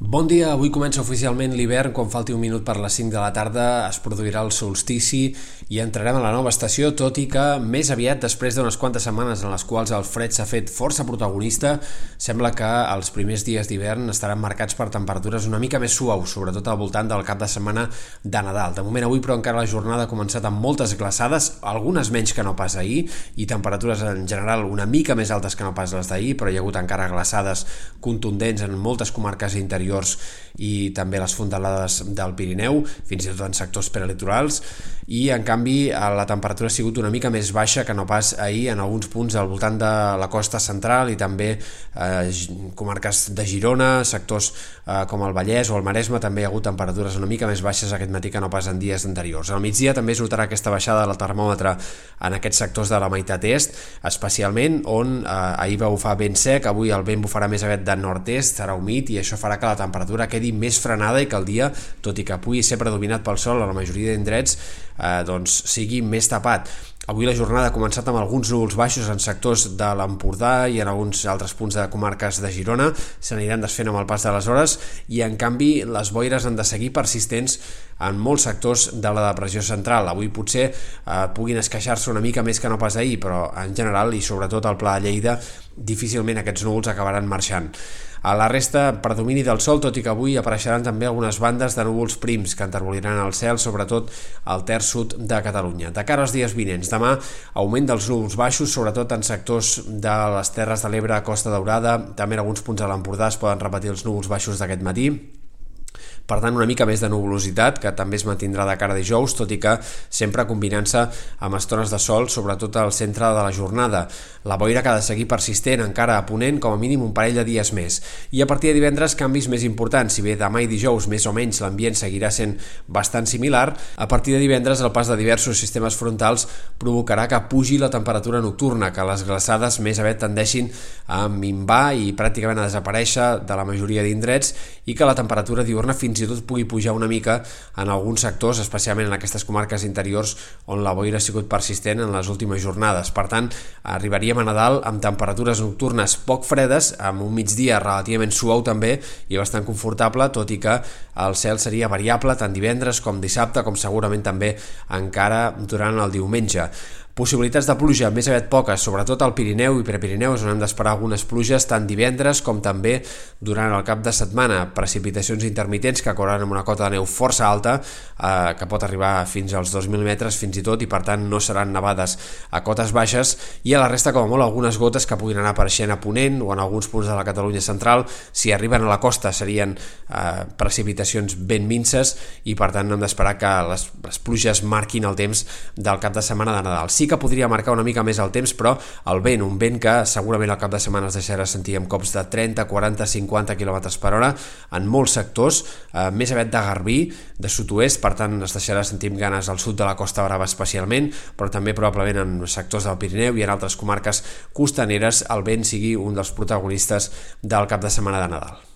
Bon dia, avui comença oficialment l'hivern, quan falti un minut per les 5 de la tarda es produirà el solstici i entrarem a la nova estació, tot i que més aviat després d'unes quantes setmanes en les quals el fred s'ha fet força protagonista, sembla que els primers dies d'hivern estaran marcats per temperatures una mica més suaus, sobretot al voltant del cap de setmana de Nadal. De moment avui però encara la jornada ha començat amb moltes glaçades, algunes menys que no pas ahir, i temperatures en general una mica més altes que no pas les d'ahir, però hi ha hagut encara glaçades contundents en moltes comarques interiors interiors i també les fondalades del Pirineu, fins i tot en sectors prelitorals, i en canvi la temperatura ha sigut una mica més baixa que no pas ahir en alguns punts al voltant de la costa central i també eh, comarques de Girona, sectors eh, com el Vallès o el Maresme també hi ha hagut temperatures una mica més baixes aquest matí que no pas en dies anteriors. Al migdia també es notarà aquesta baixada del termòmetre en aquests sectors de la meitat est, especialment on eh, ahir va bufar ben sec, avui el vent bufarà més aviat de nord-est, serà humit i això farà que la temperatura quedi més frenada i que el dia, tot i que pugui ser predominat pel sol a la majoria d'indrets, eh, doncs sigui més tapat. Avui la jornada ha començat amb alguns núvols baixos en sectors de l'Empordà i en alguns altres punts de comarques de Girona. S'aniran desfent amb el pas de les hores i, en canvi, les boires han de seguir persistents en molts sectors de la depressió central. Avui potser eh, puguin esqueixar-se una mica més que no pas ahir, però en general i sobretot al Pla de Lleida difícilment aquests núvols acabaran marxant. A la resta, predomini del sol, tot i que avui apareixeran també algunes bandes de núvols prims que enterboliran el cel, sobretot al terç sud de Catalunya. De cara als dies vinents, demà augment dels núvols baixos, sobretot en sectors de les Terres de l'Ebre, Costa Daurada, també en alguns punts de l'Empordà es poden repetir els núvols baixos d'aquest matí, per tant una mica més de nuvolositat que també es mantindrà de cara dijous, tot i que sempre combinant-se amb estones de sol, sobretot al centre de la jornada. La boira que ha de seguir persistent encara a ponent com a mínim un parell de dies més. I a partir de divendres canvis més importants, si bé demà i dijous més o menys l'ambient seguirà sent bastant similar, a partir de divendres el pas de diversos sistemes frontals provocarà que pugi la temperatura nocturna, que les glaçades més aviat tendeixin a minvar i pràcticament a desaparèixer de la majoria d'indrets i que la temperatura diurna fins fins i tot pugui pujar una mica en alguns sectors, especialment en aquestes comarques interiors on la boira ha sigut persistent en les últimes jornades. Per tant, arribaríem a Nadal amb temperatures nocturnes poc fredes, amb un migdia relativament suau també i bastant confortable, tot i que el cel seria variable tant divendres com dissabte, com segurament també encara durant el diumenge. Possibilitats de pluja més aviat poques, sobretot al Pirineu i Prepirineus, on hem d'esperar algunes pluges tant divendres com també durant el cap de setmana. Precipitacions intermitents que cauran amb una cota de neu força alta, eh, que pot arribar fins als 2.000 metres fins i tot, i per tant no seran nevades a cotes baixes, i a la resta, com a molt, algunes gotes que puguin anar apareixent a Ponent o en alguns punts de la Catalunya central. Si arriben a la costa serien eh, precipitacions ben minces i per tant hem d'esperar que les, les pluges marquin el temps del cap de setmana de Nadal. Sí sí que podria marcar una mica més el temps, però el vent, un vent que segurament al cap de setmana es deixarà sentir amb cops de 30, 40, 50 km per hora en molts sectors, eh, més aviat de Garbí, de sud-oest, per tant es deixarà sentir amb ganes al sud de la Costa Brava especialment, però també probablement en sectors del Pirineu i en altres comarques costaneres el vent sigui un dels protagonistes del cap de setmana de Nadal.